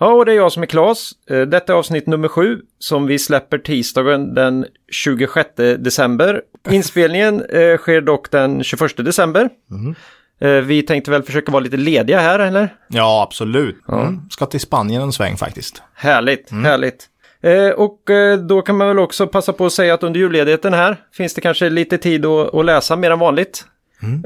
Ja, och det är jag som är Klas. Eh, Detta är avsnitt nummer sju som vi släpper tisdagen den 26 december. Inspelningen eh, sker dock den 21 december. Eh, vi tänkte väl försöka vara lite lediga här, eller? Ja, absolut. Mm. Ska till Spanien en sväng faktiskt. Härligt, härligt. Eh, och då kan man väl också passa på att säga att under julledigheten här finns det kanske lite tid att, att läsa mer än vanligt.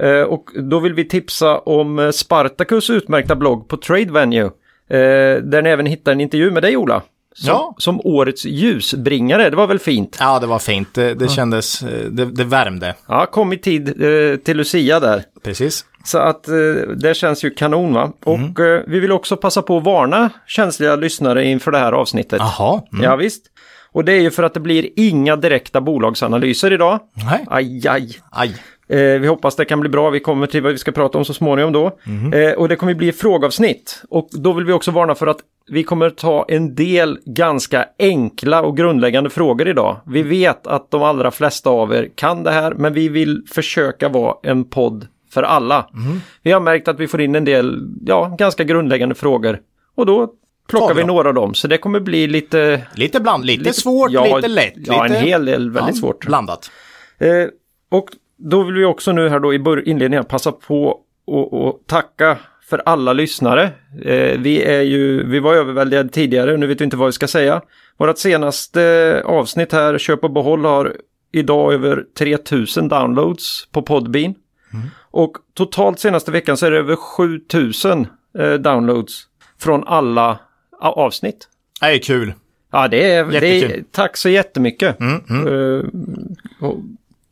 Eh, och då vill vi tipsa om Spartacus utmärkta blogg på Trade Venue. Eh, där ni även hittar en intervju med dig Ola. Som, Ja. som årets ljusbringare, det var väl fint? Ja, det var fint. Det, det kändes, eh, det, det värmde. Ja, kom i tid eh, till Lucia där. Precis. Så att eh, det känns ju kanon va. Och eh, vi vill också passa på att varna känsliga lyssnare inför det här avsnittet. Jaha. Mm. Ja, visst. Och det är ju för att det blir inga direkta bolagsanalyser idag. Nej. Aj, aj. Aj. Eh, vi hoppas det kan bli bra. Vi kommer till vad vi ska prata om så småningom då. Eh, och det kommer bli frågeavsnitt. Och då vill vi också varna för att vi kommer ta en del ganska enkla och grundläggande frågor idag. Vi vet att de allra flesta av er kan det här, men vi vill försöka vara en podd för alla. Vi har märkt att vi får in en del, ja, ganska grundläggande frågor. Och då plockar vi vi några av dem. Så det kommer bli lite... Lite bland, lite, svårt, ja, lite lätt. Ja, lite, en hel del väldigt ja, svårt. Blandat. Eh, och då vill vi också nu här då i inledningen passa på att tacka för alla lyssnare. Eh, vi är ju, vi var överväldigade tidigare, nu vet vi inte vad vi ska säga. Vårt senaste avsnitt här, Köp och behåll, har idag över 3000 downloads på Podbean. Och totalt senaste veckan så är det över 7000 eh, downloads från alla avsnitt. Det är kul. Ja, det är, det är tack så jättemycket. Mm, mm. Eh,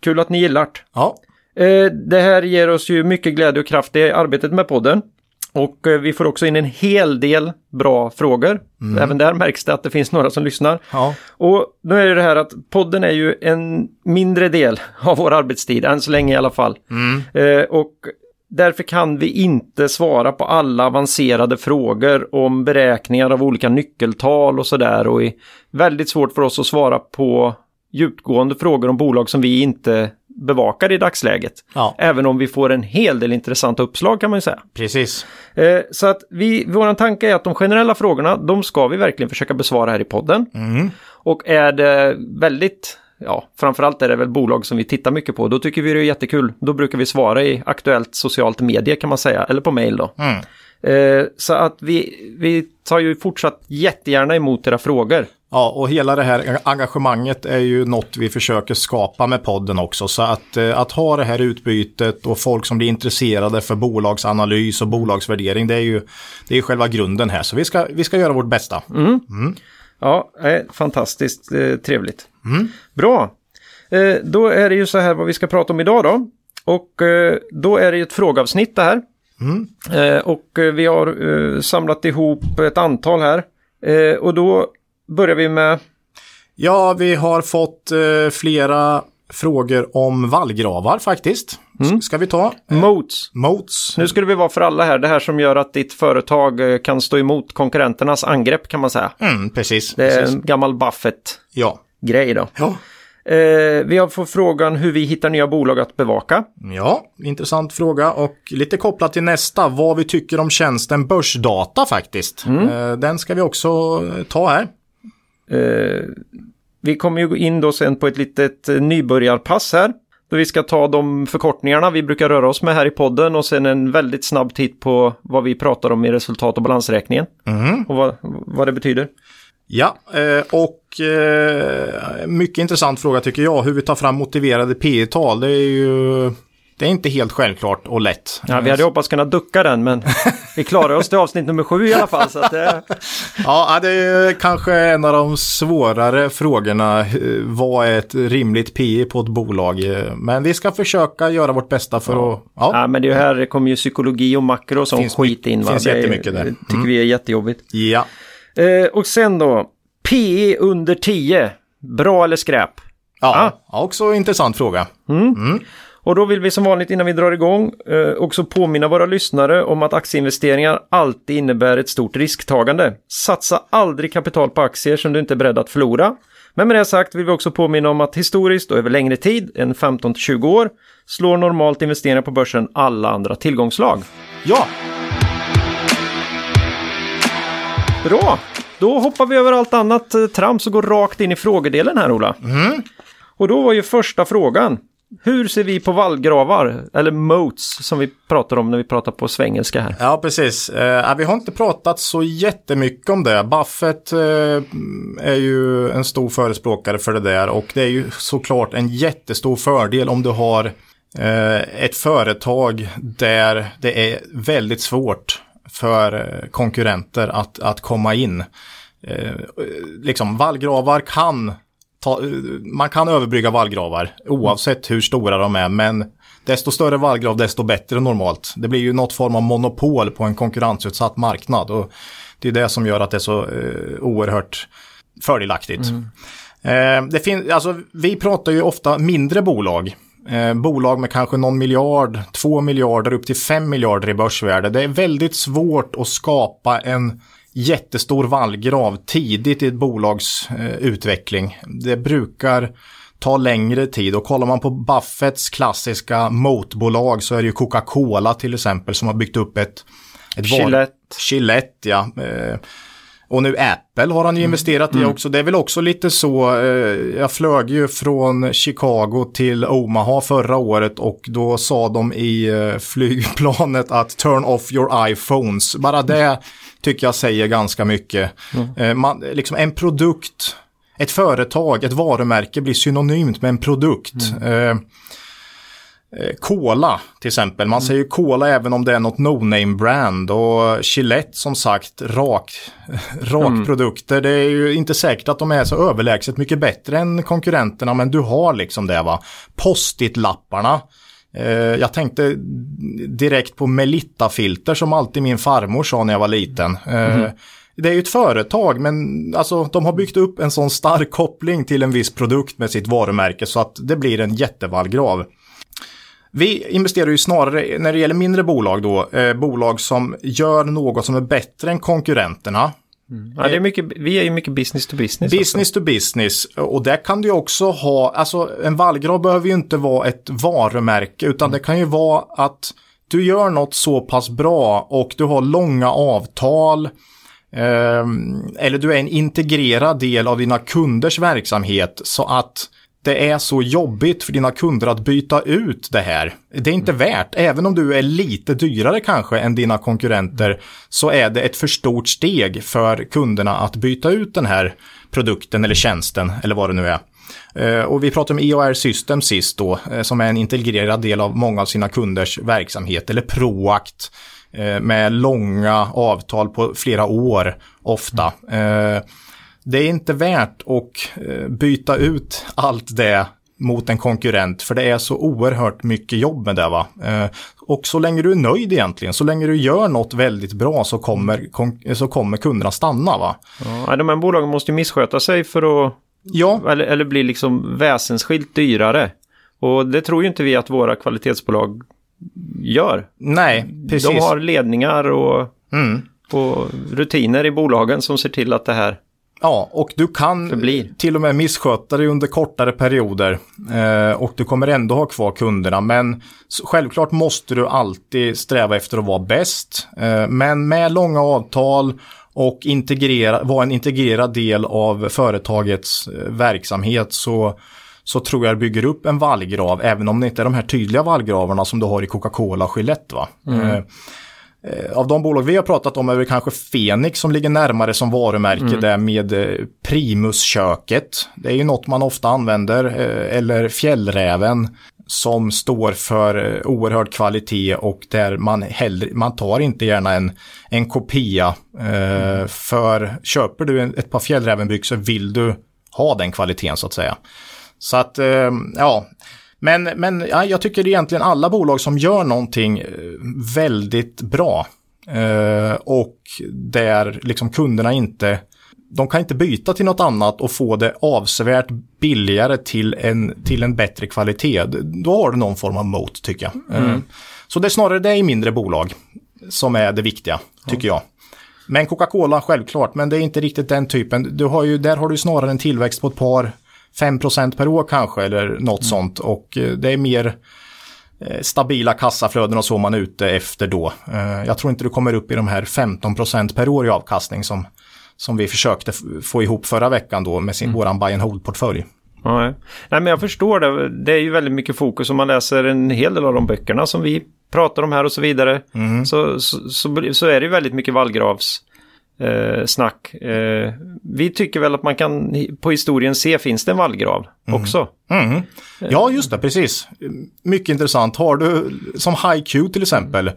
kul att ni gillar det. Ja. Eh, Det här ger oss ju mycket glädje och kraft i arbetet med podden. Och eh, vi får också in en hel del bra frågor. Även där märks det att det finns några som lyssnar. Ja. Och nu är det det här att podden är ju en mindre del av vår arbetstid, än så länge i alla fall. Eh, och därför kan vi inte svara på alla avancerade frågor om beräkningar av olika nyckeltal och sådär. Och är väldigt svårt för oss att svara på djupgående frågor om bolag som vi inte bevakar i dagsläget. Ja. Även om vi får en hel del intressanta uppslag kan man ju säga. Precis. Eh, så att vi, vår tanke är att de generella frågorna, de ska vi verkligen försöka besvara här i podden. Och är det väldigt, ja, framförallt är det väl bolag som vi tittar mycket på, då tycker vi det är jättekul. Då brukar vi svara i aktuellt socialt medie kan man säga, eller på mail då. Eh, så att vi, vi tar ju fortsatt jättegärna emot era frågor. Ja, och hela det här engagemanget är ju något vi försöker skapa med podden också. Så att, eh, att ha det här utbytet och folk som blir intresserade för bolagsanalys och bolagsvärdering, det är ju det är ju själva grunden här. Så vi ska, vi ska göra vårt bästa. Ja, eh, fantastiskt eh, trevligt. Bra. Eh, då är det ju så här vad vi ska prata om idag då. Och då är det ju ett frågeavsnitt det här. Eh, och vi har samlat ihop ett antal här. Och då börjar vi med... Ja, vi har fått eh, flera frågor om vallgravar faktiskt. S- Ska vi ta? Moats. Moats. Nu det väl vara för alla här, det här som gör att ditt företag eh, kan stå emot konkurrenternas angrepp kan man säga. Mm, precis. Det är precis. en gammal Buffett-grej Ja. då. Ja. Eh, vi har fått frågan hur vi hittar nya bolag att bevaka. ja, intressant fråga och lite kopplat till nästa, vad vi tycker om tjänsten Börsdata faktiskt. Eh, den ska vi också eh, ta här. Eh, vi kommer ju gå in då sen på ett litet eh, nybörjarpass här. Då vi ska ta de förkortningarna vi brukar röra oss med här i podden och sen en väldigt snabb titt på vad vi pratar om i resultat och balansräkningen. Och vad, vad det betyder. Ja, eh, och mycket intressant fråga tycker jag, hur vi tar fram motiverade P tal Det är ju det är inte helt självklart och lätt. Ja, vi hade hoppats kunna ducka den men vi klarar oss till avsnitt nummer sju i alla fall. Så det, Ja, det är kanske en av de svårare frågorna. Vad är ett rimligt P på ett bolag? Men vi ska försöka göra vårt bästa för att... Ja, ja, men det här kommer ju psykologi och makro och Finns skit in. Va? finns Det jättemycket där. Mm. tycker vi är jättejobbigt. ja. Eh, och sen då, PE under 10. Bra eller skräp? Ja, ja. också intressant fråga. Och då vill vi som vanligt innan vi drar igång eh, också påminna våra lyssnare om att aktieinvesteringar alltid innebär ett stort risktagande. Satsa aldrig kapital på aktier som du inte är beredd att förlora. Men med det sagt vill vi också påminna om att historiskt och över längre tid, än 15-20 år, slår normalt investeringar på börsen alla andra tillgångslag. Ja, Bra! Då hoppar vi över allt annat eh, trams och går rakt in i frågedelen här Ola. Och då var ju första frågan. Hur ser vi på vallgravar, eller moats som vi pratar om när vi pratar på svengelska här? Ja, precis. Eh, äh, vi har inte pratat så jättemycket om det. Buffett eh, är ju en stor förespråkare för det där och det är ju såklart en jättestor fördel om du har eh, ett företag där det är väldigt svårt för eh, konkurrenter att, att komma in. Eh, liksom vallgravar kan ta, man kan överbrygga vallgravar oavsett hur stora de är men desto större vallgrav desto bättre normalt. Det blir ju något form av monopol på en konkurrensutsatt marknad och det är det som gör att det är så eh, oerhört fördelaktigt. Eh, det fin- alltså, vi pratar ju ofta mindre bolag. Eh, bolag med kanske någon miljard, två miljarder upp till fem miljarder i börsvärde. Det är väldigt svårt att skapa en jättestor vallgrav tidigt i ett bolags eh, utveckling. Det brukar ta längre tid och kollar man på Buffetts klassiska motbolag så är det ju Coca-Cola till exempel som har byggt upp ett, ett Gillette. Gillette, ja. Eh, och nu Apple har han ju investerat i också. Det är väl också lite så. Eh, jag flög ju från Chicago till Omaha förra året och då sa de i eh, flygplanet att turn off your iPhones. Bara det tycker jag säger ganska mycket. Eh, man, liksom en produkt, ett företag, ett varumärke blir synonymt med en produkt. Eh, Eh, Cola till exempel. Man säger ju Cola även om det är något no-name brand och Gillette som sagt rak, rak produkter. Det är ju inte säkert att de är så överlägset mycket bättre än konkurrenterna men du har liksom det va. Post-it-lapparna. Eh, jag tänkte direkt på Melitta-filter som alltid min farmor sa när jag var liten. Eh, Det är ju ett företag men alltså, de har byggt upp en sån stark koppling till en viss produkt med sitt varumärke så att det blir en jättevallgrav. Vi investerar ju snarare när det gäller mindre bolag då, eh, bolag som gör något som är bättre än konkurrenterna. Ja, det är mycket, vi är ju mycket business to business. Business to business och där kan du också ha, alltså en vallgrav behöver ju inte vara ett varumärke utan det kan ju vara att du gör något så pass bra och du har långa avtal eh, eller du är en integrerad del av dina kunders verksamhet så att det är så jobbigt för dina kunder att byta ut det här. Det är inte värt, även om du är lite dyrare kanske än dina konkurrenter, så är det ett för stort steg för kunderna att byta ut den här produkten eller tjänsten eller vad det nu är. Eh, Och vi pratade om EOR System sist då, eh, som är en integrerad del av många av sina kunders verksamhet, eller Proact, eh, med långa avtal på flera år ofta. Det är inte värt att eh, byta ut allt det mot en konkurrent, för det är så oerhört mycket jobb med det. Va? Eh, Och så länge du är nöjd egentligen, så länge du gör något väldigt bra så kommer, kon- så kommer kunderna stanna. Va? Ja, de här bolagen måste ju missköta sig för att, Ja, eller, eller bli liksom väsensskilt dyrare. Och det tror ju inte vi att våra kvalitetsbolag gör. nej, precis. De har ledningar och, Mm. och rutiner i bolagen som ser till att det här Ja, och du kan Förblir. till och med missköta dig under kortare perioder. Eh, och du kommer ändå ha kvar kunderna. Men självklart måste du alltid sträva efter att vara bäst. Eh, men med långa avtal och integrera, vara en integrerad del av företagets eh, verksamhet så, så tror jag det bygger upp en vallgrav. Även om det inte är de här tydliga vallgravarna som du har i Coca-Cola och Gillette. Va? Eh, Eh, Av de bolag vi har pratat om är det kanske Fenix som ligger närmare som varumärke där med eh, Primusköket. Det är ju något man ofta använder. eh, Eller Fjällräven som står för eh, oerhörd kvalitet och där man, hellre, man tar inte gärna en, en kopia. eh, För köper du ett par Fjällrävenbyxor vill du ha den kvaliteten så att säga. Så att, eh, ja. Men, men ja, jag tycker egentligen alla bolag som gör någonting eh, väldigt bra eh, och där liksom kunderna inte de kan inte byta till något annat och få det avsevärt billigare till en, till en bättre kvalitet. Då har du någon form av moat tycker jag. Mm. Så det är snarare det i mindre bolag som är det viktiga, tycker jag. Men Coca-Cola självklart, men det är inte riktigt den typen. Du har ju, där har du snarare en tillväxt på ett par 5% per år kanske eller något mm. sånt och eh, det är mer eh, stabila kassaflöden och så man är ute efter då. Eh, jag tror inte du kommer upp i de här 15% per år i avkastning som, som vi försökte få ihop förra veckan då med sin, mm. våran buy and hold-portfölj. Nej. Nej, men jag förstår det. Det är ju väldigt mycket fokus om man läser en hel del av de böckerna som vi pratar om här och så vidare. Mm. Så, så, så, så, är det väldigt mycket vallgravs eh, snack. Eh, vi tycker väl att man kan på historien se finns det en vallgrav mm. också. Mm. Ja, just det, precis. Mycket intressant. Har du som HiQ till exempel.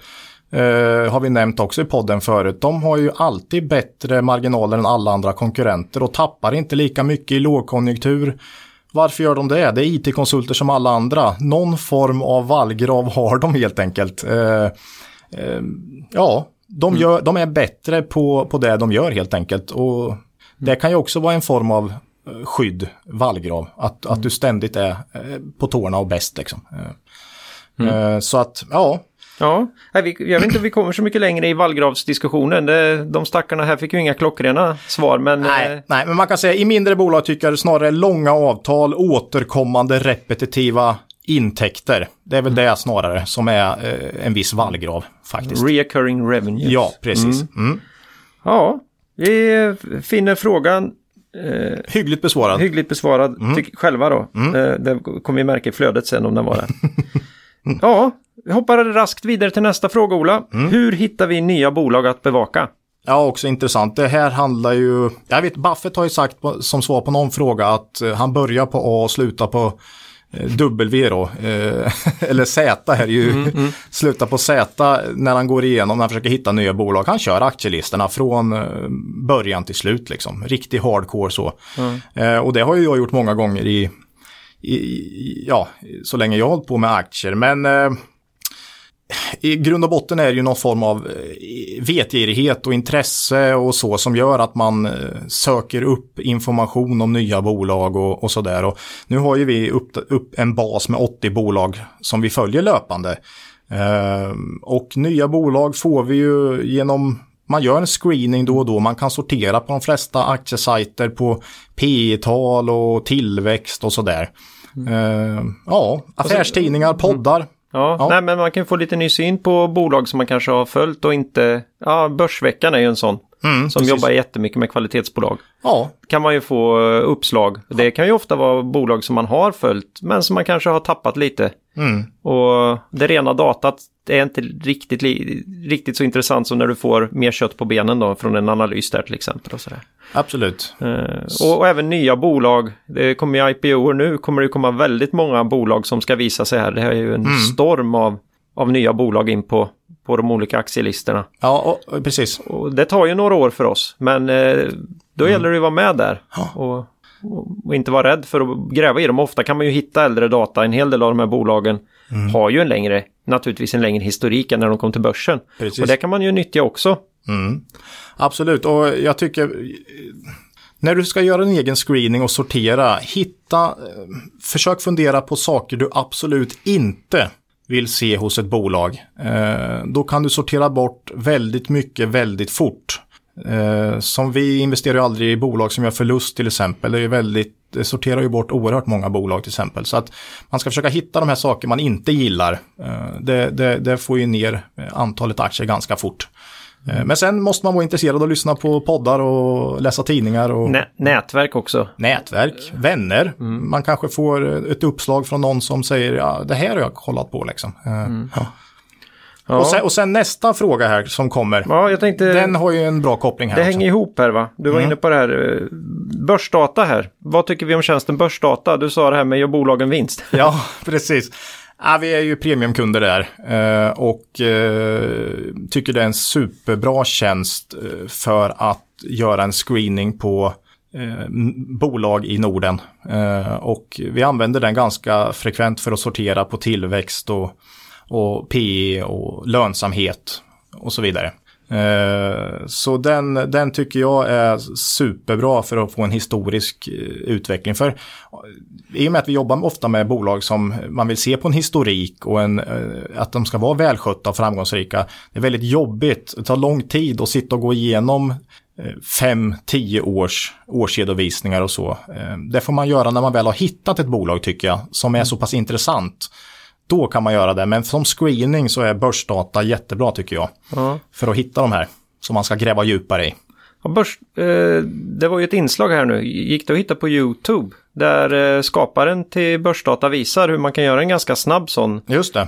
Uh, har vi nämnt också i podden förut. De har ju alltid bättre marginaler än alla andra konkurrenter och tappar inte lika mycket i lågkonjunktur. Varför gör de det? Det är it-konsulter som alla andra. Någon form av vallgrav har de helt enkelt. Uh, ja, de, mm. gör, de är bättre på, på det de gör helt enkelt. Och det kan ju också vara en form av eh, skydd, vallgrav. Att, att du ständigt är eh, på tårna och bäst liksom. Eh, mm. Så att, ja. Ja, jag vet inte om vi kommer så mycket längre i vallgravsdiskussionen. De stackarna här fick ju inga klockrena svar, men... Nej, nej, men man kan säga i mindre bolag tycker jag snarare långa avtal, återkommande repetitiva intäkter. Det är väl det snarare som är eh, en viss vallgrav faktiskt. Reoccurring revenue. Ja, precis. Mm. Mm. Ja, vi finner frågan eh, hyggligt besvarad. Hyggligt besvarad mm. själva då. Mm. Eh, det kommer vi märka i flödet sen om den var det. ja, vi hoppar raskt vidare till nästa fråga Ola. Mm. Hur hittar vi nya bolag att bevaka? Ja, också intressant. Det här handlar ju, jag vet Buffett har ju sagt som svar på någon fråga att uh, han börjar på A och slutar på Eh, W då, eh, eller Z här ju, mm, mm. slutar på Z när han går igenom, när han försöker hitta nya bolag. Han kör aktielistorna från eh, början till slut liksom, riktigt hardcore så. Mm. och det har ju jag gjort många gånger i, i, ja, så länge jag har hållit på med aktier. Men i grund och botten är det ju någon form av eh, vetgirighet och intresse och så som gör att man eh, söker upp information om nya bolag och, och sådär. nu har ju vi upp, upp, en bas med 80 bolag som vi följer löpande. Eh, och nya bolag får vi ju genom man gör en screening då och då. Man kan sortera på de flesta aktiesajter på P tal och tillväxt och sådär. Mm. Uh, ja, affärstidningar, poddar. Ja, ja. Nej, men man kan få lite ny syn på bolag som man kanske har följt och inte... Ja, Börsveckan är ju en sån. Mm, som precis. jobbar jättemycket med kvalitetsbolag. Ja. Kan man ju få eh, uppslag. Det kan ju ofta vara bolag som man har följt men som man kanske har tappat lite. Mm. Och det rena datat är inte riktigt, riktigt så intressant som när du får mer kött på benen då från en analys där till exempel. Och sådär. Absolut. Uh, och, och, även nya bolag. Det kommer ju IPO nu kommer det komma väldigt många bolag som ska visa sig här. Det här är ju en mm. storm av, av nya bolag in på, på de olika aktielistorna. Ja, och, precis. Och det tar ju några år för oss, men uh, då mm. gäller det att vara med där. Ja. Och, och inte vara rädd för att gräva i dem. Ofta kan man ju hitta äldre data. En hel del av de här bolagen mm. har ju en längre, naturligtvis en längre historik än när de kom till börsen. Precis. Och det kan man ju nyttja också. Mm. Absolut, och jag tycker när du ska göra en egen screening och sortera, hitta, försök fundera på saker du absolut inte vill se hos ett bolag. Eh, då kan du sortera bort väldigt mycket väldigt fort. Eh, som vi investerar ju aldrig i bolag som gör förlust till exempel. Det, är väldigt, det sorterar ju bort oerhört många bolag till exempel. Så att man ska försöka hitta de här saker man inte gillar. Eh, det, det, det får ju ner antalet aktier ganska fort. Eh, men sen måste man vara intresserad och lyssna på poddar och läsa tidningar. Och... Nä nätverk också. Nätverk, vänner. Mm. Man kanske får ett uppslag från någon som säger ja, det här har jag kollat på liksom. Eh, mm. Ja. Ja. Och, sen, och, sen, nästa fråga här som kommer. Ja, jag tänkte, den har ju en bra koppling här. Det också. hänger ihop här va? Du var mm. inne på det här. Eh, börsdata här. Vad tycker vi om tjänsten börsdata? Du sa det här med gör bolagen vinst. Ja, precis. Ja, vi är ju premiumkunder där eh, och eh, tycker det är en superbra tjänst eh, för att göra en screening på bolag i Norden. Och vi använder den ganska frekvent för att sortera på tillväxt och och PE och lönsamhet och så vidare. Eh, Så den, den tycker jag är superbra för att få en historisk eh, utveckling. För i och med att vi jobbar ofta med bolag som man vill se på en historik och en, eh, att de ska vara välskötta och framgångsrika. Det är väldigt jobbigt, det tar lång tid att sitta och gå igenom eh, fem, tio års årsredovisningar och så. Eh, Det får man göra när man väl har hittat ett bolag tycker jag, som är så pass intressant. Då kan man göra det, men som screening så är börsdata jättebra tycker jag. Ja. För att hitta de här som man ska gräva djupare i. Ja, börs, eh, det var ju ett inslag här nu, gick det att hitta på YouTube? Där eh, skaparen till börsdata visar hur man kan göra en ganska snabb sån Just eh,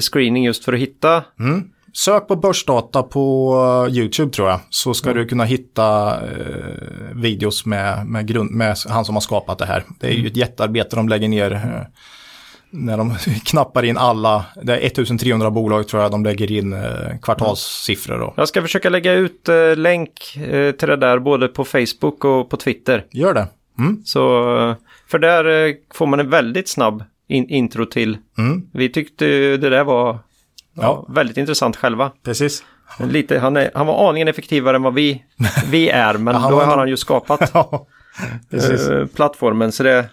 screening just för att hitta. Mm. Sök på börsdata på eh, YouTube tror jag. Så ska du kunna hitta eh, videos med, med, grund, med han som har skapat det här. Det är ju ett jättearbete de lägger ner. När de knappar in alla, det är 1300 bolag tror jag de lägger in eh, kvartalssiffror. Och. Jag ska försöka lägga ut eh, länk eh, till det där både på Facebook och på Twitter. Gör det. Mm. Så, för där får man en väldigt snabb in, intro till. Mm. Vi tyckte det där var ja, Ja. väldigt intressant själva. Precis. Lite, han, är, han var aningen effektivare än vad vi, vi är, men Ja, då var har han ju skapat Ja, eh, plattformen. Så det,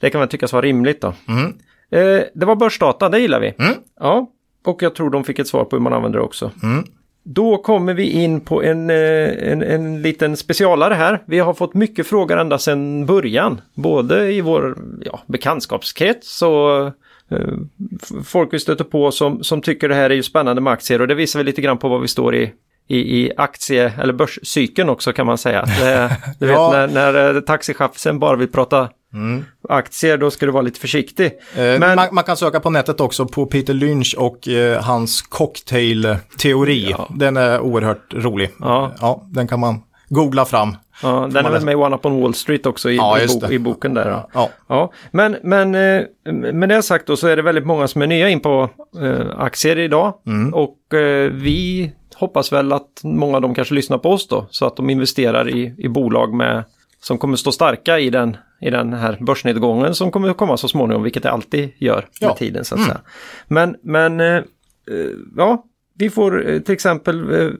det kan man tyckas vara rimligt då. Mm. Eh, det var börsdata, det gillar vi. Mm. Ja, och jag tror de fick ett svar på hur man använder det också. Mm. Då kommer vi in på en, eh, en, en liten specialare här. Vi har fått mycket frågor ända sedan början. Både i vår ja, bekantskapskrets och eh, folk vi stöter på som, som tycker det här är ju spännande med aktier. Och det visar väl lite grann på vad vi står i, i, i aktie eller börscykeln också kan man säga. Det, du vet Ja. när, när eh, taxichauffören bara vill prata Mm. aktier, då ska du vara lite försiktig. Eh, Men- man, man kan söka på nätet också på Peter Lynch och eh, hans cocktail-teori. Ja. Den är oerhört rolig. Ja. ja, den kan man googla fram. Ja, den är väl med i One Up on Wall Street också i, Ja, i, bo, i boken där. Ja. Ja, Ja, men, men eh, med det sagt då så är det väldigt många som är nya in på eh, aktier idag. Mm. Och eh, vi hoppas väl att många av dem kanske lyssnar på oss då. Så att de investerar i, i bolag med, som kommer stå starka i den, i den här börsnedgången som kommer komma så småningom, vilket det alltid gör med Ja. tiden så att säga. Men, men eh, eh, ja, vi får eh, till exempel eh,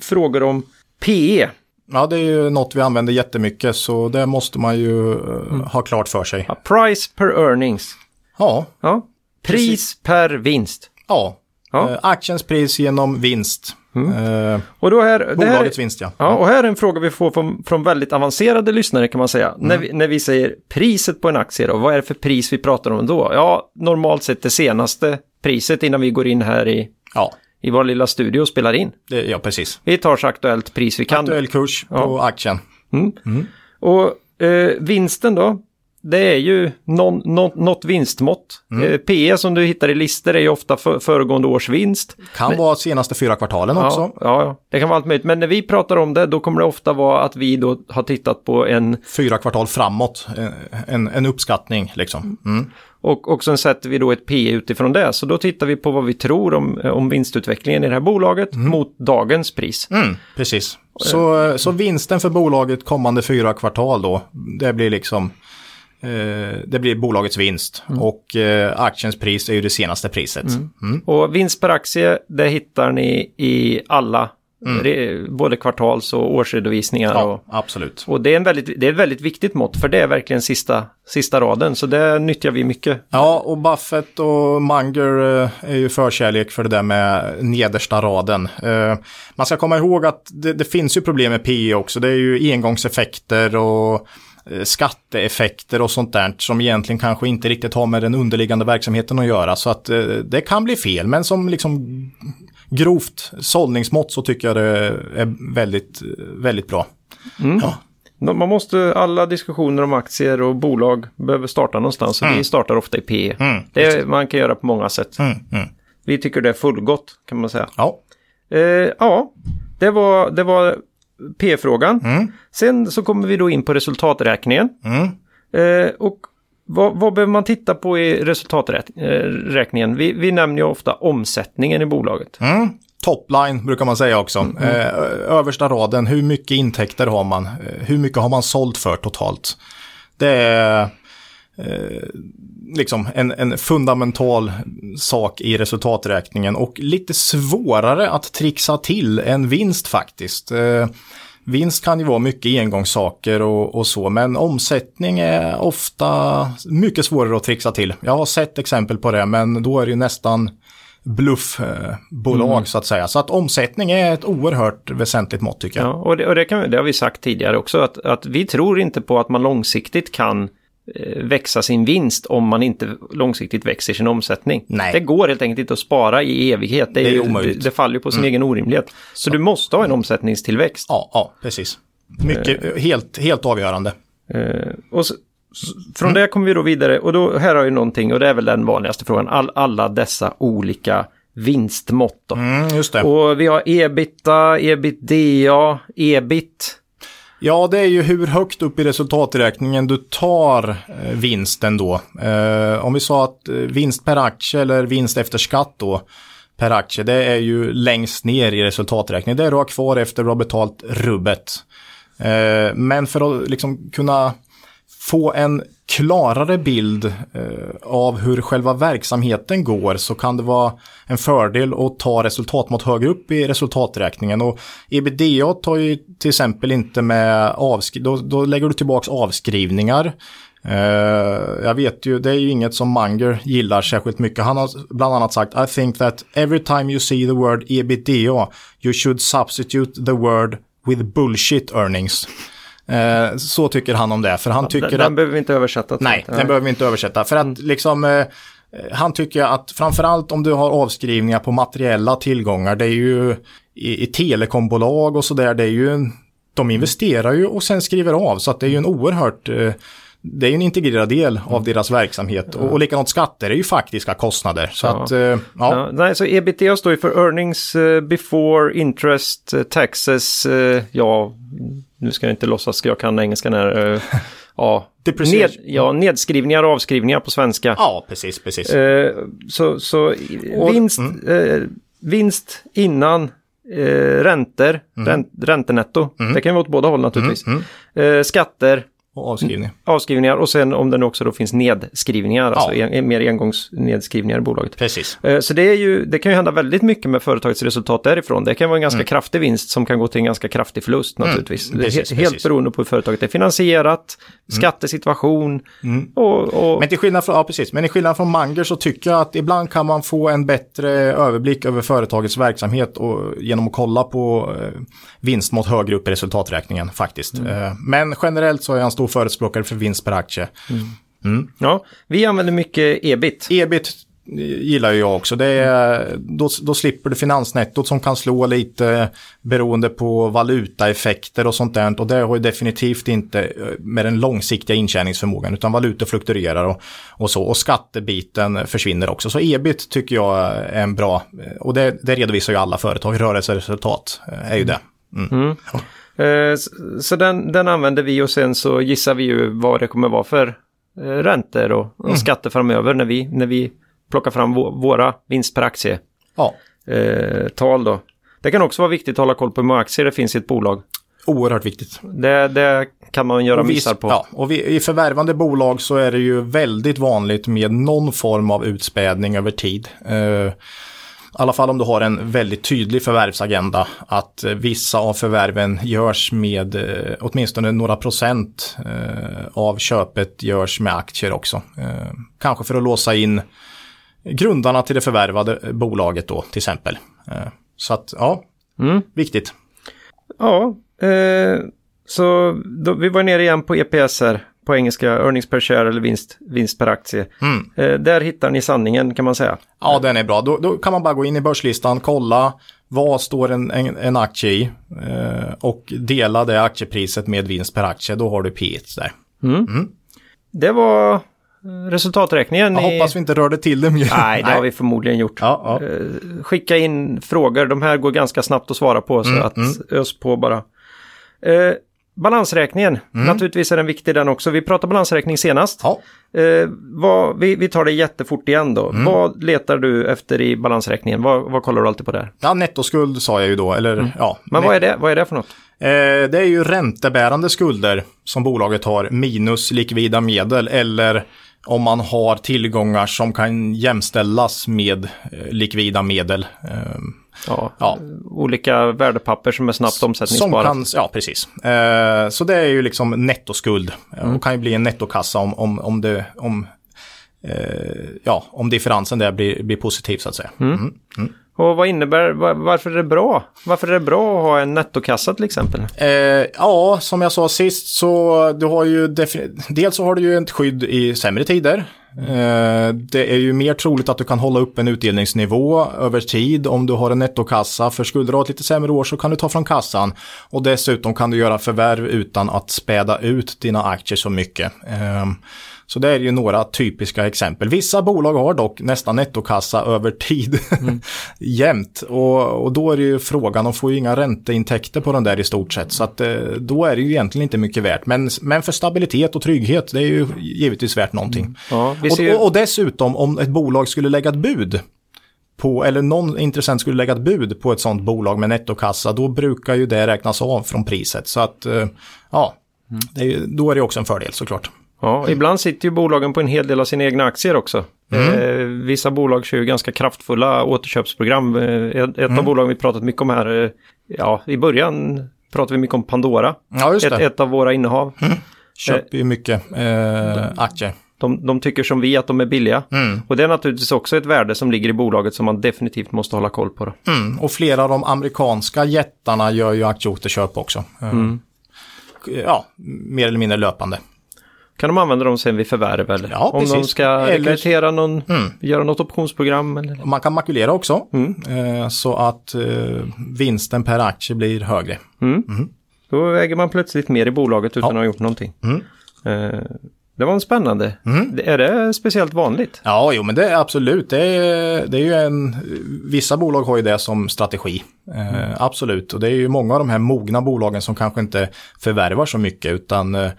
frågor om PE. ja, det är ju något vi använder jättemycket så det måste man ju eh, Mm. ha klart för sig. Ja, price per earnings. Ja, Ja. Pris per vinst. ja. Ja. Aktiens pris genom vinst. Eh, Och då här, det här, bolagets vinst, ja. ja, och här är en fråga vi får från, från väldigt avancerade lyssnare kan man säga. Mm. När, vi, när vi säger priset på en aktie då, vad är det för pris vi pratar om då? Ja, normalt sett det senaste priset innan vi går in här i, Ja, i vår lilla studio och spelar in. det, ja precis. Vi tar så aktuellt pris vi kan. Aktuell kurs på aktien. Och eh, vinsten då? Det är ju någon, något, något vinstmått. Mm. Eh, PE som du hittar i listor är ju ofta för, föregående års vinst. Kan vara senaste fyra kvartalen också. Ja, ja, ja, det kan vara allt möjligt. Men när vi pratar om det, då kommer det ofta vara att vi då har tittat på en Fyra kvartal framåt, eh, en, en uppskattning liksom. Mm. och, och sen sätter vi då ett P utifrån det. Så då tittar vi på vad vi tror om, om vinstutvecklingen i det här bolaget mot dagens pris. Mm, precis. Så, så vinsten för bolaget kommande fyra kvartal då, det blir liksom eh, det blir bolagets vinst och eh, aktiens pris är ju det senaste priset. Mm. Och vinst per aktie, det hittar ni i alla, re, både kvartals och årsredovisningar. Ja, Och, absolut. och det är, en väldigt, det är ett väldigt viktigt mått, för det är verkligen sista, sista raden. Så det nyttjar vi mycket. Ja, och Buffett och Munger eh, är ju förkärlek för det där med nedersta raden. Eh, Man ska komma ihåg att det, det finns ju problem med PE också. Det är ju engångseffekter och eh, skatteeffekter och sånt där som egentligen kanske inte riktigt har med den underliggande verksamheten att göra. Så att eh, det kan bli fel, men som liksom grovt sållningsmått så tycker jag det är väldigt, väldigt bra. Ja. Man måste, alla diskussioner om aktier och bolag behöver starta någonstans. Och vi startar ofta i PE. Mm, det är, man kan göra på många sätt. Mm, mm. Vi tycker det är fullgott, kan man säga. Ja, Eh, ja, det var, det var P-frågan. Mm. Sen så kommer vi då in på resultaträkningen. mm. Eh, och vad, vad behöver man titta på i resultaträkningen? Vi, vi nämner ju ofta omsättningen i bolaget. Mm. Topline brukar man säga också. Eh, översta raden, hur mycket intäkter har man? Eh, hur mycket har man sålt för totalt? Det är eh, liksom en, en fundamental sak i resultaträkningen och lite svårare att trixa till än vinst faktiskt. Eh, Vinst kan ju vara mycket engångssaker och, och, så, men omsättning är ofta mycket svårare att trixa till. Jag har sett exempel på det, men då är det ju nästan bluffbolag mm. så att säga. Så att omsättning är ett oerhört väsentligt mått tycker jag. Ja, och det, och det, kan, det har vi sagt tidigare också, att, att vi tror inte på att man långsiktigt kan växa sin vinst om man inte långsiktigt växer sin omsättning. Nej. Det går helt enkelt inte att spara i evighet. Det, är det, är det, det faller ju på sin mm. egen orimlighet. Så, Så, du måste ha en omsättningstillväxt. Ja, ja precis. Mycket, uh, helt, helt avgörande. Uh, och så, från mm. det kommer vi då vidare och då här har ju någonting och det är väl den vanligaste frågan. All, alla dessa olika vinstmått. Mm, och vi har ebita, ebitda, ebit. Ja, det är ju hur högt upp i resultaträkningen du tar eh, vinsten då. Eh, om vi sa att eh, vinst per aktie eller vinst efter skatt då per aktie, det är ju längst ner i resultaträkningen. Det är du har kvar efter du har betalt rubbet. Eh, men för att liksom kunna få en klarare bild eh, av hur själva verksamheten går så kan det vara en fördel att ta resultatmått högre upp i resultaträkningen. Och ebitda tar ju till exempel inte med avskrivningar, då, då, lägger du tillbaka avskrivningar. Eh, jag vet ju, det är ju inget som Munger gillar särskilt mycket. Han har bland annat sagt I think that every time you see the word ebitda you should substitute the word with bullshit earnings. Eh, så tycker han om det. För han tycker den, att... Den behöver vi inte översätta. Nej, den behöver vi inte översätta. För att mm. liksom... Eh, han tycker att framförallt om du har avskrivningar på materiella tillgångar, det är ju i, i telekombolag och sådär, det är ju... De investerar ju och sen skriver av, så att det är ju en oerhört... Eh, det är ju en integrerad del av deras verksamhet. Och, och likadant skatter är ju faktiska kostnader. Så ja. att, uh, ja. ja. Nej, så ebitda står ju för earnings before interest, taxes, ja, nu ska jag inte låtsas jag kan engelska här. Uh, ja, ned, ja, nedskrivningar och avskrivningar på svenska. Ja, precis, precis. Uh, så så och, vinst, mm. uh, vinst innan räntor, mm. ränt, räntenetto. Mm. Det kan vara åt båda håll naturligtvis. Mm. mm. skatter och avskrivningar. Avskrivningar och sen om det nu också då finns nedskrivningar, alltså ja. alltså en, mer engångsnedskrivningar i bolaget. Precis. Eh, så det, är ju, det kan ju hända väldigt mycket med företagets resultat därifrån. Det kan vara en ganska mm. kraftig vinst som kan gå till en ganska kraftig förlust mm. naturligtvis. Mm. Precis, helt precis. beroende på hur företaget är finansierat, mm. skattesituation mm. och, och... Men till skillnad från, ja precis, men i skillnad från Manger så tycker jag att ibland kan man få en bättre överblick över företagets verksamhet och, genom att kolla på eh, vinst mot högre upp i resultaträkningen faktiskt. Mm. Eh, men generellt så är jag en stor förespråkare för vinst per aktie. Mm. Mm. Ja, vi använder mycket ebit. Ebit gillar ju jag också. Det är, då, då slipper du finansnettot som kan slå lite beroende på valutaeffekter och sånt där. Och det har ju definitivt inte eh, med den långsiktiga intjäningsförmågan utan valutor fluktuerar och, och så. Och skattebiten försvinner också. Så ebit tycker jag är en bra, och det, det redovisar ju alla företag, rörelseresultat är ju det. Mm. Mm. Eh, så den, den använder vi och sen så gissar vi ju vad det kommer vara för eh, räntor och, och mm. skatter framöver när vi, när vi plockar fram våra vinst per aktie. Ja. Eh, tal då. Det kan också vara viktigt att hålla koll på hur många aktier det finns i ett bolag. Oerhört viktigt. Det, det kan man göra vi, missar på. Ja, och vi, i förvärvande bolag så är det ju väldigt vanligt med någon form av utspädning över tid. Eh, i alla fall om du har en väldigt tydlig förvärvsagenda, att eh, vissa av förvärven görs med eh, åtminstone några procent eh, av köpet görs med aktier också. Kanske för att låsa in grundarna till det förvärvade bolaget då till exempel. Så att ja, mm. viktigt. Ja, eh, så då, vi var nere igen på EPS här på engelska, earnings per share eller vinst, vinst per aktie. Mm. Eh, där hittar ni sanningen kan man säga. Ja, den är bra. Då, då, kan man bara gå in i börslistan, kolla vad står en, en, en aktie i eh, och dela det aktiepriset med vinst per aktie. Då har du P1 där. Mm. Mm. Det var resultaträkningen. Jag hoppas vi inte rörde till det mer. Nej, det har vi förmodligen gjort. Ja, ja. Eh, skicka in frågor, de här går ganska snabbt att svara på så mm, att mm. ös på bara. Balansräkningen, mm. naturligtvis är den viktig den också. Vi pratade balansräkning senast. Ja. Eh, vad, vi, vi, tar det jättefort igen då. Mm. Vad letar du efter i balansräkningen? Vad, vad, kollar du alltid på där? Ja, nettoskuld sa jag ju då. Eller, mm. ja, Men vad är, det, vad är det för något? Eh, det är ju räntebärande skulder som bolaget har minus likvida medel eller om man har tillgångar som kan jämställas med eh, likvida medel. Eh, Ja, Ja. olika värdepapper som är snabbt Som omsättningsbara. kan, ja, precis. Eh, så det är ju liksom nettoskuld. Eh, Och kan ju bli en nettokassa om, om, om, det, om, eh, ja, om differensen där blir, blir positiv så att säga. Mm. Och vad innebär, var, varför är det bra? Varför är det bra att ha en nettokassa till exempel? Eh, ja, som jag sa sist så du har ju dels så har du ju ett skydd i sämre tider. Eh, det är ju mer troligt att du kan hålla upp en utdelningsnivå över tid om du har en nettokassa. För skulle du ha ett lite sämre år så kan du ta från kassan. Och dessutom kan du göra förvärv utan att späda ut dina aktier så mycket. Eh, så det är ju några typiska exempel. Vissa bolag har dock nästan nettokassa över tid jämt. Och, och då är det ju frågan, de får ju inga ränteintäkter på den där i stort sett. Så att eh, då är det ju egentligen inte mycket värt. Men, men för stabilitet och trygghet, det är ju givetvis värt någonting. Ja, vi ser Och, ju, och, och dessutom om ett bolag skulle lägga ett bud på, eller någon intressent skulle lägga ett bud på ett sånt bolag med nettokassa, då brukar ju det räknas av från priset. Så att, eh, ja, det är, ju- då är det också en fördel såklart. Ja, ibland sitter ju bolagen på en hel del av sina egna aktier också. Mm. Eh, vissa bolag kör ju ganska kraftfulla återköpsprogram. Eh, ett Mm. av bolagen vi pratat mycket om här, eh, ja, i början pratade vi mycket om Pandora. Ja, Ett. Mm. ett av våra innehav. Köper ju mycket eh, aktier. De, de tycker som vi att de är billiga. Mm. Och det är naturligtvis också ett värde som ligger i bolaget som man definitivt måste hålla koll på. Mm. Och flera av de amerikanska jättarna gör ju aktieåterköp också. Eh, Ja, mer eller mindre löpande. Kan de använda dem sen vid förvärv eller? Ja, Om de precis. ska Eller- rekrytera någon, Mm. göra något optionsprogram eller? Man kan makulera också, Mm. eh, så att eh, vinsten per aktie blir högre. Då äger man plötsligt mer i bolaget utan Ja. att ha gjort någonting. Mm. Eh, det var en spännande. Det- Är det speciellt vanligt? Ja, jo, men det är absolut. Det är, det är ju en, vissa bolag har ju det som strategi. Eh, Absolut, och det är ju många av de här mogna bolagen som kanske inte förvärvar så mycket, utan eh,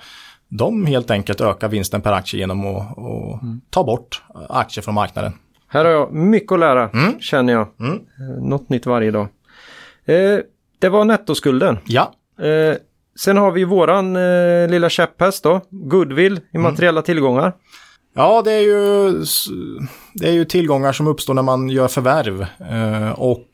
de helt enkelt ökar vinsten per aktie genom att, att ta bort aktier från marknaden. Här har jag mycket att lära, Mm. känner jag. Eh, något nytt varje dag. Eh, det var nettoskulden. Ja, Eh, sen har vi våran eh, lilla käpphäst då, goodwill i materiella tillgångar. Ja, det är, ju, det är ju tillgångar som uppstår när man gör förvärv. Och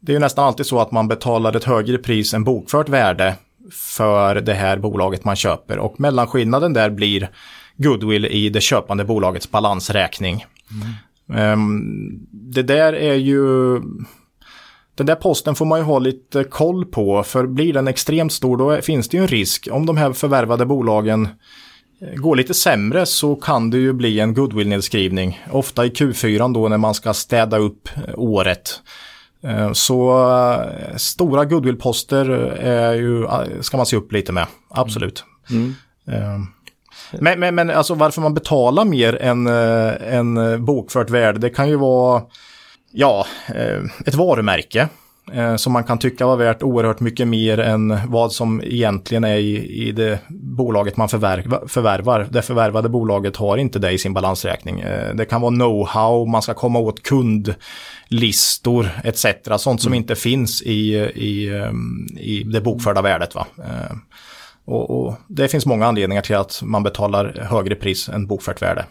det är ju nästan alltid så att man betalar ett högre pris än bokfört värde för det här bolaget man köper. Och mellanskillnaden där blir goodwill i det köpande bolagets balansräkning. Mm. det där är ju... Den där posten får man ju ha lite koll på, för blir den extremt stor då finns det ju en risk. Om de här förvärvade bolagen eh, går lite sämre så kan det ju bli en goodwill-nedskrivning. Ofta i Q4 då när man ska städa upp eh, året. Eh, Så eh, stora goodwill-poster är ju, eh, ska man se upp lite med, absolut. Eh, Men, men, men alltså varför man betalar mer än, än bokfört värde, det kan ju vara ja, ett varumärke som man kan tycka var värt oerhört mycket mer än vad som egentligen är i, i det bolaget man förvärva, förvärvar. Det förvärvade bolaget har inte det i sin balansräkning. Eh, det kan vara know-how, man ska komma åt kundlistor etc. Sånt som inte finns i, i, ehm, i det bokförda värdet. Va? Eh, och, och det finns många anledningar till att man betalar högre pris än bokfört värde.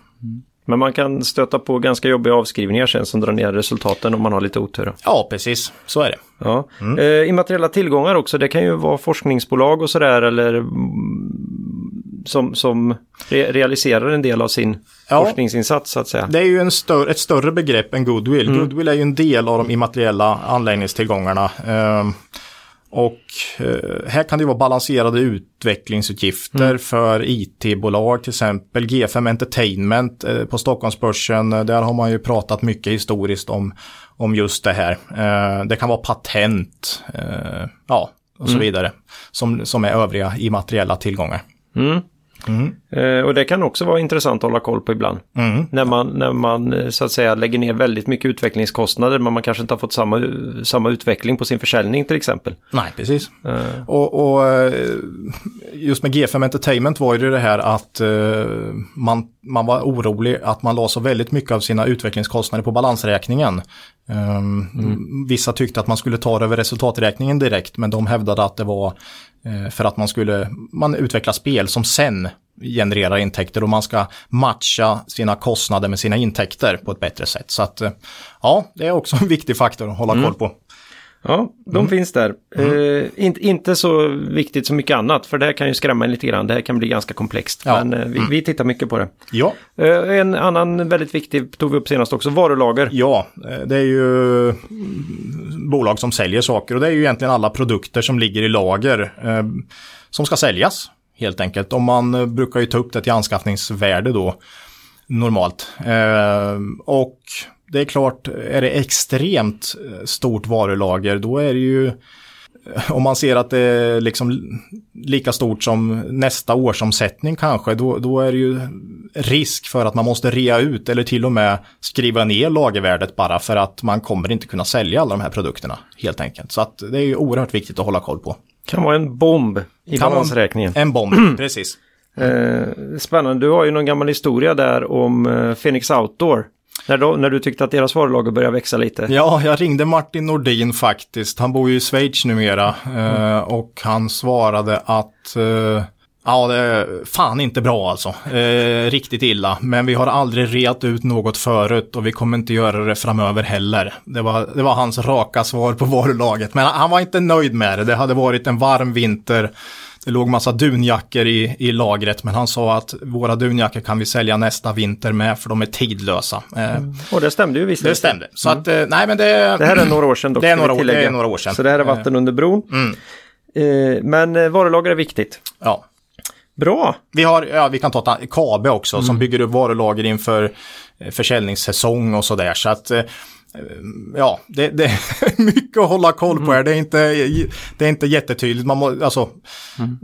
Men man kan stöta på ganska jobbiga avskrivningar sen som drar ner resultaten om man har lite otur. Ja, precis. Så är det. Ja. Eh, immateriella tillgångar också, det kan ju vara forskningsbolag och sådär eller mm, som, som re realiserar en del av sin Ja. forskningsinsats så att säga. Det är ju en större, ett större begrepp än goodwill. Goodwill är ju en del av de immateriella anläggningstillgångarna. Ehm, och eh, här kan det vara balanserade utvecklingsutgifter för IT-bolag till exempel. G5 Entertainment eh, på Stockholmsbörsen, eh, där har man ju pratat mycket historiskt om, om just det här. Eh, det kan vara patent, ja, och så vidare, som, som är övriga immateriella tillgångar. Eh, och det kan också vara intressant att hålla koll på ibland. Mm. När, man, när man eh, så att säga lägger ner väldigt mycket utvecklingskostnader men man kanske inte har fått samma, samma utveckling på sin försäljning till exempel. Nej, precis. Eh, Och, och eh, just med G5 Entertainment var ju det här att eh, man, man var orolig att man la så väldigt mycket av sina utvecklingskostnader på balansräkningen. Um, Vissa tyckte att man skulle ta det över resultaträkningen direkt men de hävdade att det var för att man skulle man utveckla spel som sen genererar intäkter och man ska matcha sina kostnader med sina intäkter på ett bättre sätt. Så att ja, det är också en viktig faktor att hålla koll på. Ja, de mm. finns där. Mm. Eh, inte, inte så viktigt som mycket annat, för det här kan ju skrämma en lite grann. Det här kan bli ganska komplext, ja. men eh, vi, mm. vi, tittar mycket på det. Ja. Eh, en annan väldigt viktig tog vi upp senast också, varulager. Ja, det är ju bolag som säljer saker och det är ju egentligen alla produkter som ligger i lager som ska säljas helt enkelt. Om man brukar ju ta upp det till anskaffningsvärde då normalt. och det är klart, är det extremt eh, stort varulager då är det ju eh, om man ser att det är liksom lika stort som nästa årsomsättning kanske, då, då är det ju risk för att man måste rea ut eller till och med skriva ner lagervärdet bara för att man kommer inte kunna sälja alla de här produkterna helt enkelt. Så att det är ju oerhört viktigt att hålla koll på. Kan vara en bomb i kan balansräkningen. En bomb, precis. Eh, spännande, du har ju någon gammal historia där om eh, Phoenix Outdoor. När, då, när du tyckte att deras varulager började växa lite? Ja, jag ringde Martin Nordin faktiskt. Han bor ju i Schweiz numera. Mm. Eh, och han svarade att eh, Ja, det är fan inte bra alltså. Eh, riktigt illa. Men vi har aldrig reat ut något förut och vi kommer inte göra det framöver heller. Det var, det var hans raka svar på varulaget. Men han var inte nöjd med det. Det hade varit en varm vinter. Det låg massa dunjackor i, i lagret men han sa att våra dunjackor kan vi sälja nästa vinter med för de är tidlösa. Eh, mm. Och det stämde ju visst. Det stämde. Så mm. att, eh, nej men det... Det här är några år sedan dock. Det är några, år, det är några år sedan. Så det här är vatten under bron. Mm. Eh, men varulager är viktigt. Ja. Bra! Vi har, ja vi kan ta Kabe också mm. som bygger upp varulager inför försäljningssäsong och sådär. Så att Eh, ja, det, det, är mycket att hålla koll på här. Det är inte, det är inte jättetydligt. Man må, alltså, mm.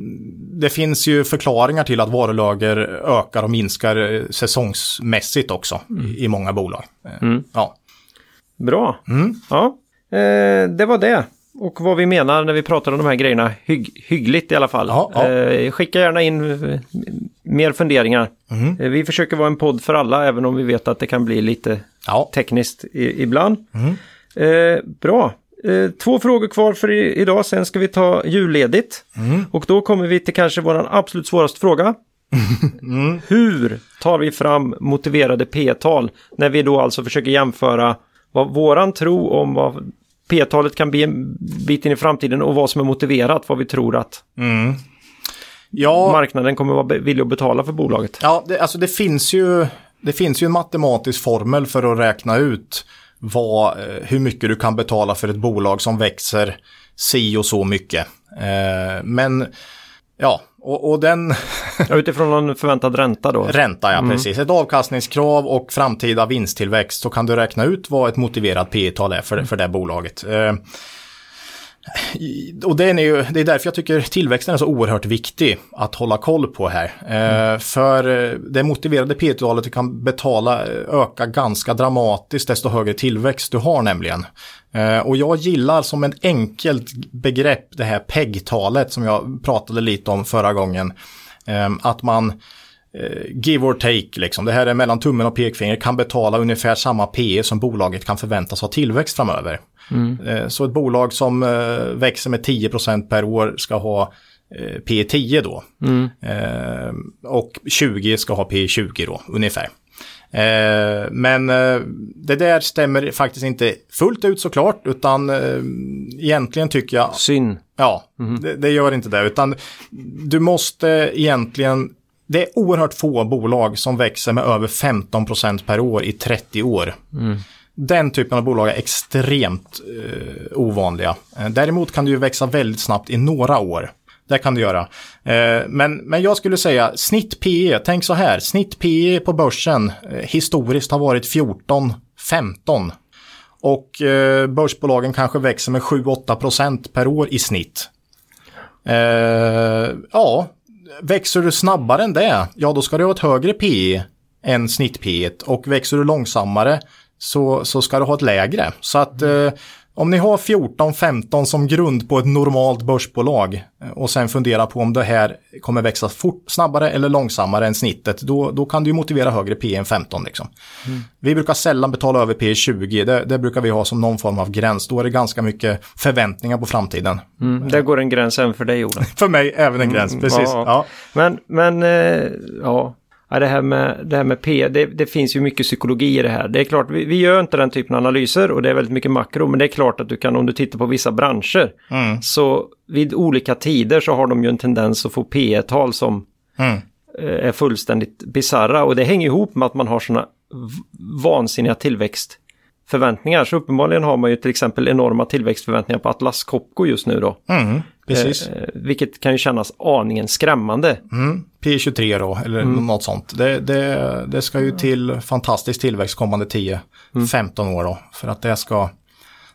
Det finns ju förklaringar till att varulager ökar och minskar eh, säsongsmässigt också mm. i, många bolag. Eh, mm. Ja. Bra. Mm. Ja, eh, det var det. Och vad vi menar när vi pratar om de här grejerna hygg, hyggligt i alla fall. Ja, ja. Eh, skicka gärna in mer funderingar. Mm. Eh, vi försöker vara en podd för alla även om vi vet att det kan bli lite ja. tekniskt i, ibland. Mm. Eh, bra. Eh, två frågor kvar för i, idag, sen ska vi ta julledigt. Mm. Och då kommer vi till kanske vår absolut svåraste fråga. Mm. Hur tar vi fram motiverade P-tal när vi då alltså försöker jämföra vad våran tro om vad P-talet kan bli en bit in i framtiden och vad som är motiverat, vad vi tror att mm. ja, marknaden kommer vara villig att betala för bolaget. Ja, det, alltså det finns ju det finns ju en matematisk formel för att räkna ut vad, eh, hur mycket du kan betala för ett bolag som växer si och så mycket. Eh, men ja, och, och den... utifrån någon förväntad ränta då? Ränta, ja mm. precis. Ett avkastningskrav och framtida vinsttillväxt så kan du räkna ut vad ett motiverat P tal är för, för det bolaget. Eh, och det är, ju, det är därför jag tycker tillväxten är så oerhört viktig att hålla koll på här. Mm. för eh, det motiverade P talet du kan betala eh, öka ganska dramatiskt desto högre tillväxt du har nämligen. och jag gillar som ett enkelt begrepp det här PEG-talet som jag pratade lite om förra gången. att man give or take, liksom. det här är mellan tummen och pekfinger, kan betala ungefär samma PE som bolaget kan förväntas ha tillväxt framöver. Mm. Så ett bolag som eh, växer med 10% per år ska ha eh, P 10 då. Mm. Och 20 ska ha P 20 då, ungefär. Men det där stämmer faktiskt inte fullt ut såklart, utan egentligen tycker jag... Synd. Ja, mm. det, det, gör inte det, utan du måste egentligen... Det är oerhört få bolag som växer med över 15% per år i 30 år. Mm. Den typen av bolag är extremt eh, ovanliga. Eh, däremot kan det ju växa väldigt snabbt i några år. Det kan du göra. Eh, men, men jag skulle säga snitt PE, tänk så här, snitt PE på börsen eh, historiskt har varit 14, 15. Och börsbolagen kanske växer med 7-8% per år i snitt. Ja, växer du snabbare än det, ja då ska du ha ett högre PE än snitt P. Och växer du långsammare så, så ska du ha ett lägre. Så att eh, om ni har 14-15 som grund på ett normalt börsbolag eh, och sen funderar på om det här kommer växa fort, snabbare eller långsammare än snittet, då, då kan du motivera högre P än 15. Liksom. Mm. Vi brukar sällan betala över P 20, det, det, brukar vi ha som någon form av gräns. Då är det ganska mycket förväntningar på framtiden. Mm, där går en gräns även för dig, Ola. för mig även en gräns, mm, precis. Ja. ja. Men, men eh, ja, Ja, det, här med, det här med P, det, det, finns ju mycket psykologi i det här. Det är klart, vi, vi, gör inte den typen av analyser och det är väldigt mycket makro, men det är klart att du kan, om du tittar på vissa branscher, mm. så vid olika tider så har de ju en tendens att få P tal som mm. är fullständigt bizarra och det hänger ihop med att man har sådana vansinniga tillväxtförväntningar. Så uppenbarligen har man ju till exempel enorma tillväxtförväntningar på Atlas Copco just nu då. Mm. Precis. Eh, vilket kan ju kännas aningen skrämmande. Mm. P23 då, eller mm. något sånt. Det, det, det ska ju till fantastisk tillväxt kommande 10-15 mm. år då. För att det ska,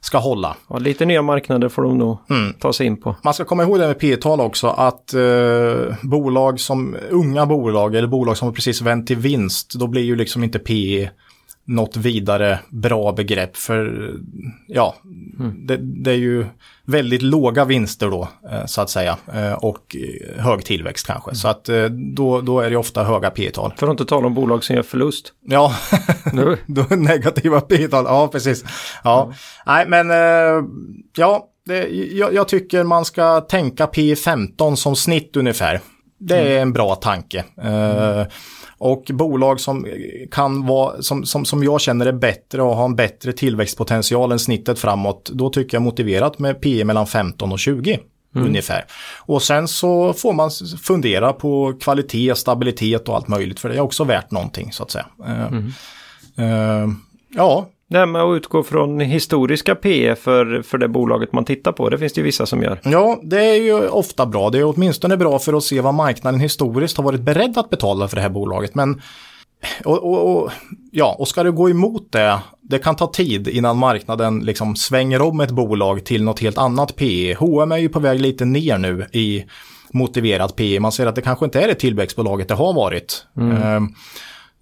ska hålla. Ja, lite nya marknader får de nog mm. ta sig in på. Man ska komma ihåg det med P-tal också, att eh, bolag som, unga bolag eller bolag som precis vänt till vinst, då blir ju liksom inte P något vidare bra begrepp för ja, mm. det, det, är ju väldigt låga vinster då eh, så att säga eh, och hög tillväxt kanske. Mm. Så att eh, då, då är det ofta höga P-tal. För att inte tala om bolag som gör förlust. Ja, då negativa P-tal, ja precis. Ja, mm. nej men ja, det, jag, jag, tycker man ska tänka P15 som snitt ungefär. Det är mm. en bra tanke. Mm. Och bolag som kan vara, som, som, som jag känner är bättre och har en bättre tillväxtpotential än snittet framåt, då tycker jag motiverat med P mellan 15 och 20. Mm. Ungefär. Och sen så får man fundera på kvalitet, stabilitet och allt möjligt för det är också värt någonting så att säga. Eh, mm. Uh, ja, här med att utgå från historiska PE för, för det bolaget man tittar på, det finns det ju vissa som gör. Ja, det är ju ofta bra. Det är åtminstone bra för att se vad marknaden historiskt har varit beredd att betala för det här bolaget. Men och, och, och, ja, och ska du gå emot det, det kan ta tid innan marknaden liksom svänger om ett bolag till något helt annat PE. H&M är ju på väg lite ner nu i motiverat PE. Man ser att det kanske inte är det tillväxtbolaget det har varit. Mm. Um,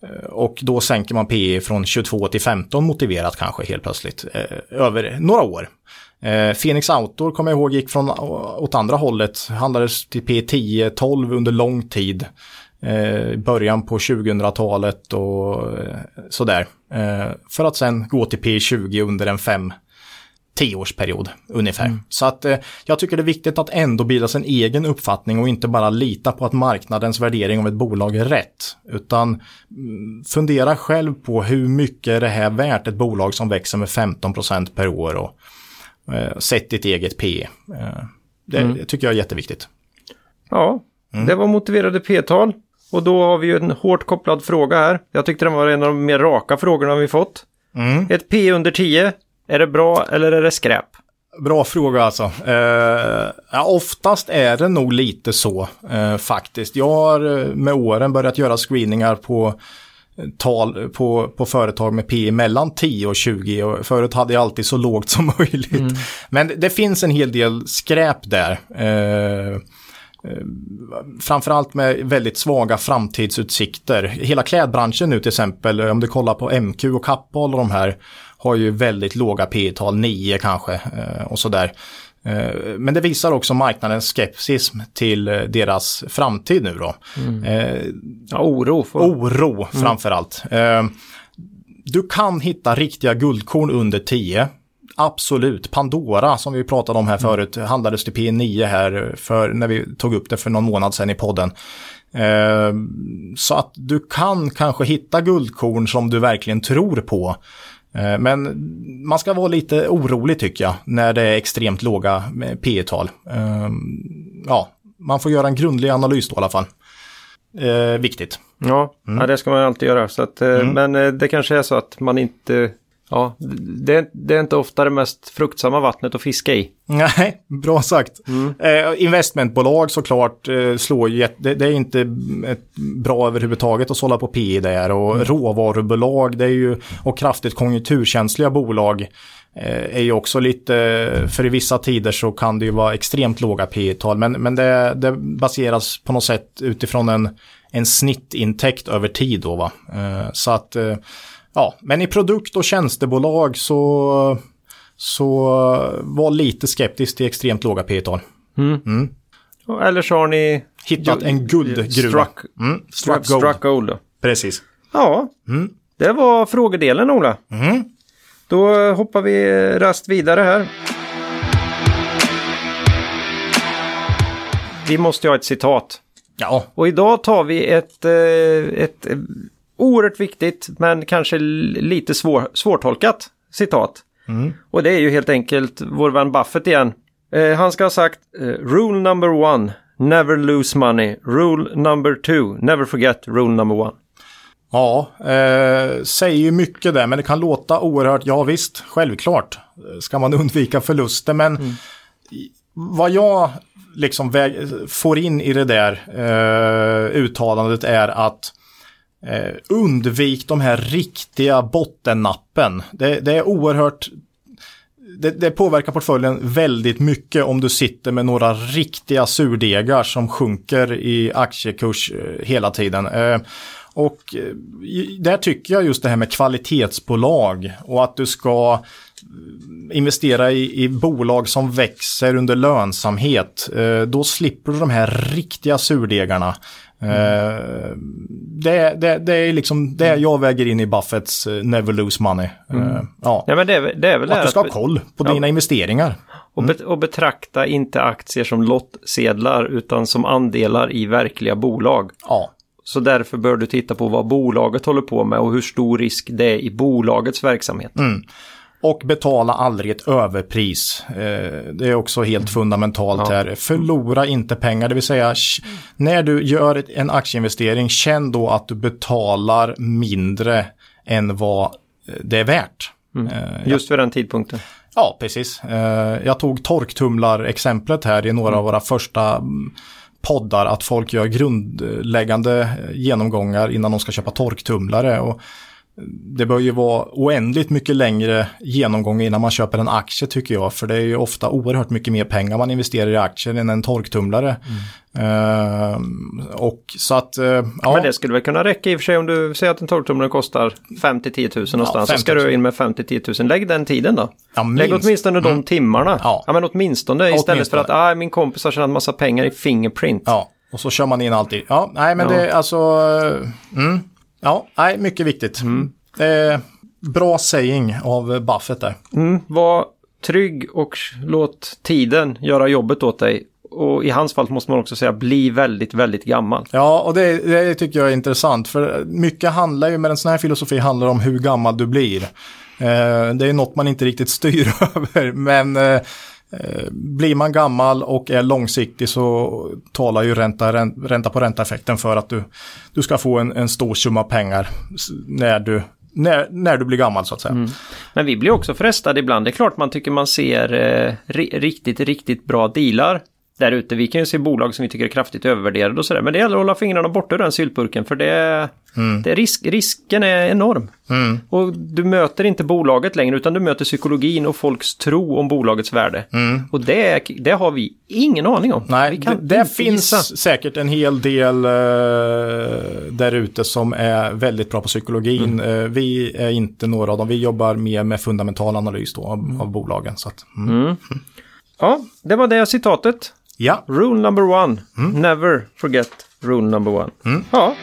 Eh, och då sänker man PE från 22 till 15 motiverat kanske helt plötsligt eh, över några år. Eh, Phoenix Outdoor kommer jag ihåg gick från åt andra hållet, handlades till P10, 12 under lång tid. Eh, början på 2000-talet och eh, sådär. Eh, för att sen gå till P20 under en fem tioårsperiod ungefär. Mm. Så att eh, jag tycker det är viktigt att ändå bilda sin egen uppfattning och inte bara lita på att marknadens värdering av ett bolag är rätt. Utan mm, fundera själv på hur mycket är det här värt ett bolag som växer med 15% per år och eh, sätt ditt eget P. Eh, det, mm. tycker jag är jätteviktigt. Ja, mm. det var motiverade P-tal. Och då har vi ju en hårt kopplad fråga här. Jag tyckte den var en av de mer raka frågorna vi fått. Mm. Ett P under 10 är det bra eller är det skräp? Bra fråga alltså. Eh, ja, oftast är det nog lite så eh, faktiskt. Jag har eh, med åren börjat göra screeningar på eh, tal på, på företag med P mellan 10 och 20 och förut hade jag alltid så lågt som möjligt. Mm. Men det, det finns en hel del skräp där. Eh, eh framförallt med väldigt svaga framtidsutsikter. Hela klädbranschen nu till exempel, om du kollar på MQ och Kappahl och de här, har ju väldigt låga P tal 9 kanske eh, och sådär. Eh, men det visar också marknadens skepsis till eh, deras framtid nu då. Mm. Ja, oro. För... Oro mm. framförallt. Du kan hitta riktiga guldkorn under 10. Absolut. Pandora som vi pratade om här mm. förut handlades till P9 här för när vi tog upp det för någon månad sedan i podden. Så att du kan kanske hitta guldkorn som du verkligen tror på. Eh, men man ska vara lite orolig tycker jag när det är extremt låga P tal ehm, Ja, man får göra en grundlig analys då i alla fall. Eh, viktigt. Ja, mm. ja, det ska man alltid göra. Så att, eh, mm. Men eh, det kanske är så att man inte Ja, det, det, är inte ofta det mest fruktsamma vattnet att fiska i. Nej, bra sagt. Mm. Eh, investmentbolag såklart eh, slår ju, det, det, är inte bra överhuvudtaget att sålla på PI där och mm. råvarubolag det är ju, och kraftigt konjunkturkänsliga bolag eh, är ju också lite, för i vissa tider så kan det ju vara extremt låga P tal men, men det, det baseras på något sätt utifrån en, en snittintäkt över tid då va. Eh, så att eh, Ja, men i produkt och tjänstebolag så, Så var lite skeptisk till extremt låga P tal. Eller så har ni Hittat en guldgruva. struck, Mm, struck, gold. struck gold. Precis. Ja, det var frågedelen Ola. Mm. Då hoppar vi rast vidare här. Vi måste ha ett citat. Ja, Och idag tar vi ett, eh, ett oerhört viktigt men kanske lite svår, svårtolkat citat. Och det är ju helt enkelt vår vän Buffett igen. Eh, han ska ha sagt eh, Rule number one, never lose money. Rule number two, never forget rule number one. ja eh, säger ju mycket där, men det kan låta oerhört, ja visst, självklart eh, ska man undvika förluster, men i- vad jag liksom väg, får in i det där eh, uttalandet är att eh, undvik de här riktiga bottennappen. Det, det är oerhört det, det påverkar portföljen väldigt mycket om du sitter med några riktiga surdegar som sjunker i aktiekurs eh, hela tiden. Eh, och eh, där tycker jag just det här med kvalitetsbolag och att du ska eh, investera i, i bolag som växer under lönsamhet. Eh, då slipper du de här riktiga surdegarna. Eh, det, det, det är liksom det jag väger in i Buffetts eh, never lose money. Eh, ja. Ja men det är, det är väl Att du ska ha koll på Ja. dina investeringar. Och, bet- och betrakta inte aktier som lottsedlar utan som andelar i verkliga bolag. Ja, Så därför bör du titta på vad bolaget håller på med och hur stor risk det är i bolagets verksamhet. Och betala aldrig ett överpris. Eh, det är också helt fundamentalt Ja. här. Förlora inte pengar, det vill säga när du gör en aktieinvestering, känn då att du betalar mindre än vad eh, det är värt. Eh, Just vid den tidpunkten. Ja, precis. Jag tog torktumlar-exemplet här i några av våra första mm, poddar att folk gör grundläggande genomgångar innan de ska köpa torktumlare. Och det bör ju vara oändligt mycket längre genomgång innan man köper en aktie tycker jag. För det är ju ofta oerhört mycket mer pengar man investerar i aktier än en torktumlare. Eh, och så att, eh, ja. Men det skulle väl kunna räcka i och för sig om du säger att en torktumlare kostar 5-10 000 någonstans. så 5 ska 000. du in med 5-10 000. Lägg den tiden då. Ja, Lägg minst. åtminstone de timmarna. Ja. men åtminstone istället Åtminstone. för att ah, min kompis har tjänat massa pengar i Fingerprint. Ja, och så kör man in alltid. Ja, nej men Ja. det är alltså, eh, mm, ja, nej, mycket viktigt. Det är bra saying av Buffett där. Mm, var trygg och låt tiden göra jobbet åt dig. Och i hans fall måste man också säga bli väldigt, väldigt gammal. Ja, och det, det tycker jag är intressant. För mycket handlar ju med en sån här filosofi handlar om hur gammal du blir. Eh, det är något man inte riktigt styr över. Men eh, eh, Eh, blir man gammal och är långsiktig så talar ju ränta, ränta på ränta-effekten för att du, du ska få en, en stor summa pengar när du, när, när du blir gammal så att säga. Mm. Men vi blir också frestade ibland. Det är klart man tycker man ser eh, riktigt, riktigt bra dealar där ute. Vi kan ju se bolag som vi tycker är kraftigt övervärderade och sådär. Men det gäller att hålla fingrarna borta ur den syltburken för det, det är risk, risken är enorm. Och du möter inte bolaget längre utan du möter psykologin och folks tro om bolagets värde. Och det, det har vi ingen aning om. Nej, det, det finns gissa. säkert en hel del eh, där ute som är väldigt bra på psykologin. Mm. Eh, vi är inte några av dem. Vi jobbar mer med fundamental analys då, av, av bolagen. Så att, mm. Ja, det var det citatet. Ja, Rule number one. Never forget rule number one. Ja.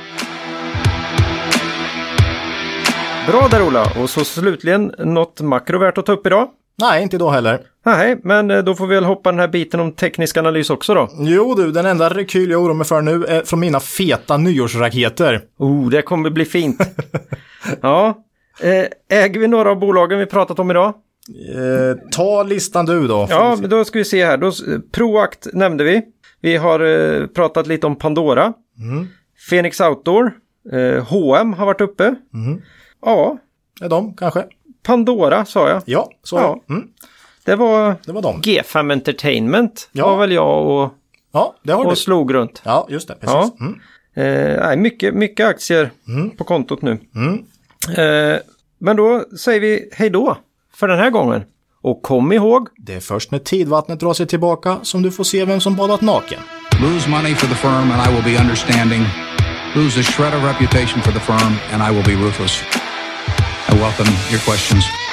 Bra där Ola. Och så slutligen något makro värt att ta upp idag. nej, inte då heller. Nej, men eh, då får vi väl hoppa den här biten om teknisk analys också då. Jo du, den enda rekyl jag oroar mig för nu är från mina feta nyårsraketer. Oh, det kommer bli fint. ja. Eh, äger vi några av bolagen vi pratat om idag? Eh, ta listan du då. Ja, men då ska vi se här. Då, Proact nämnde vi. Vi har eh, pratat lite om Pandora. Phoenix Outdoor. Eh, H&M har varit uppe. Ja, Är de kanske? Pandora sa jag. Ja, så Ja. Mm, Det var det var de. G5 Entertainment. Ja. var väl jag och, Ja, det har du. och slog runt. Ja, just det. Precis. Ja. Mm. Eh, mycket, mycket aktier på kontot nu. Eh, men då säger vi hej då för den här gången. Och kom ihåg, Det är först när tidvattnet drar sig tillbaka som du får se vem som badat naken. Lose money for the firm and I will be understanding. Lose a shred of reputation for the firm and I will be ruthless. I welcome your questions.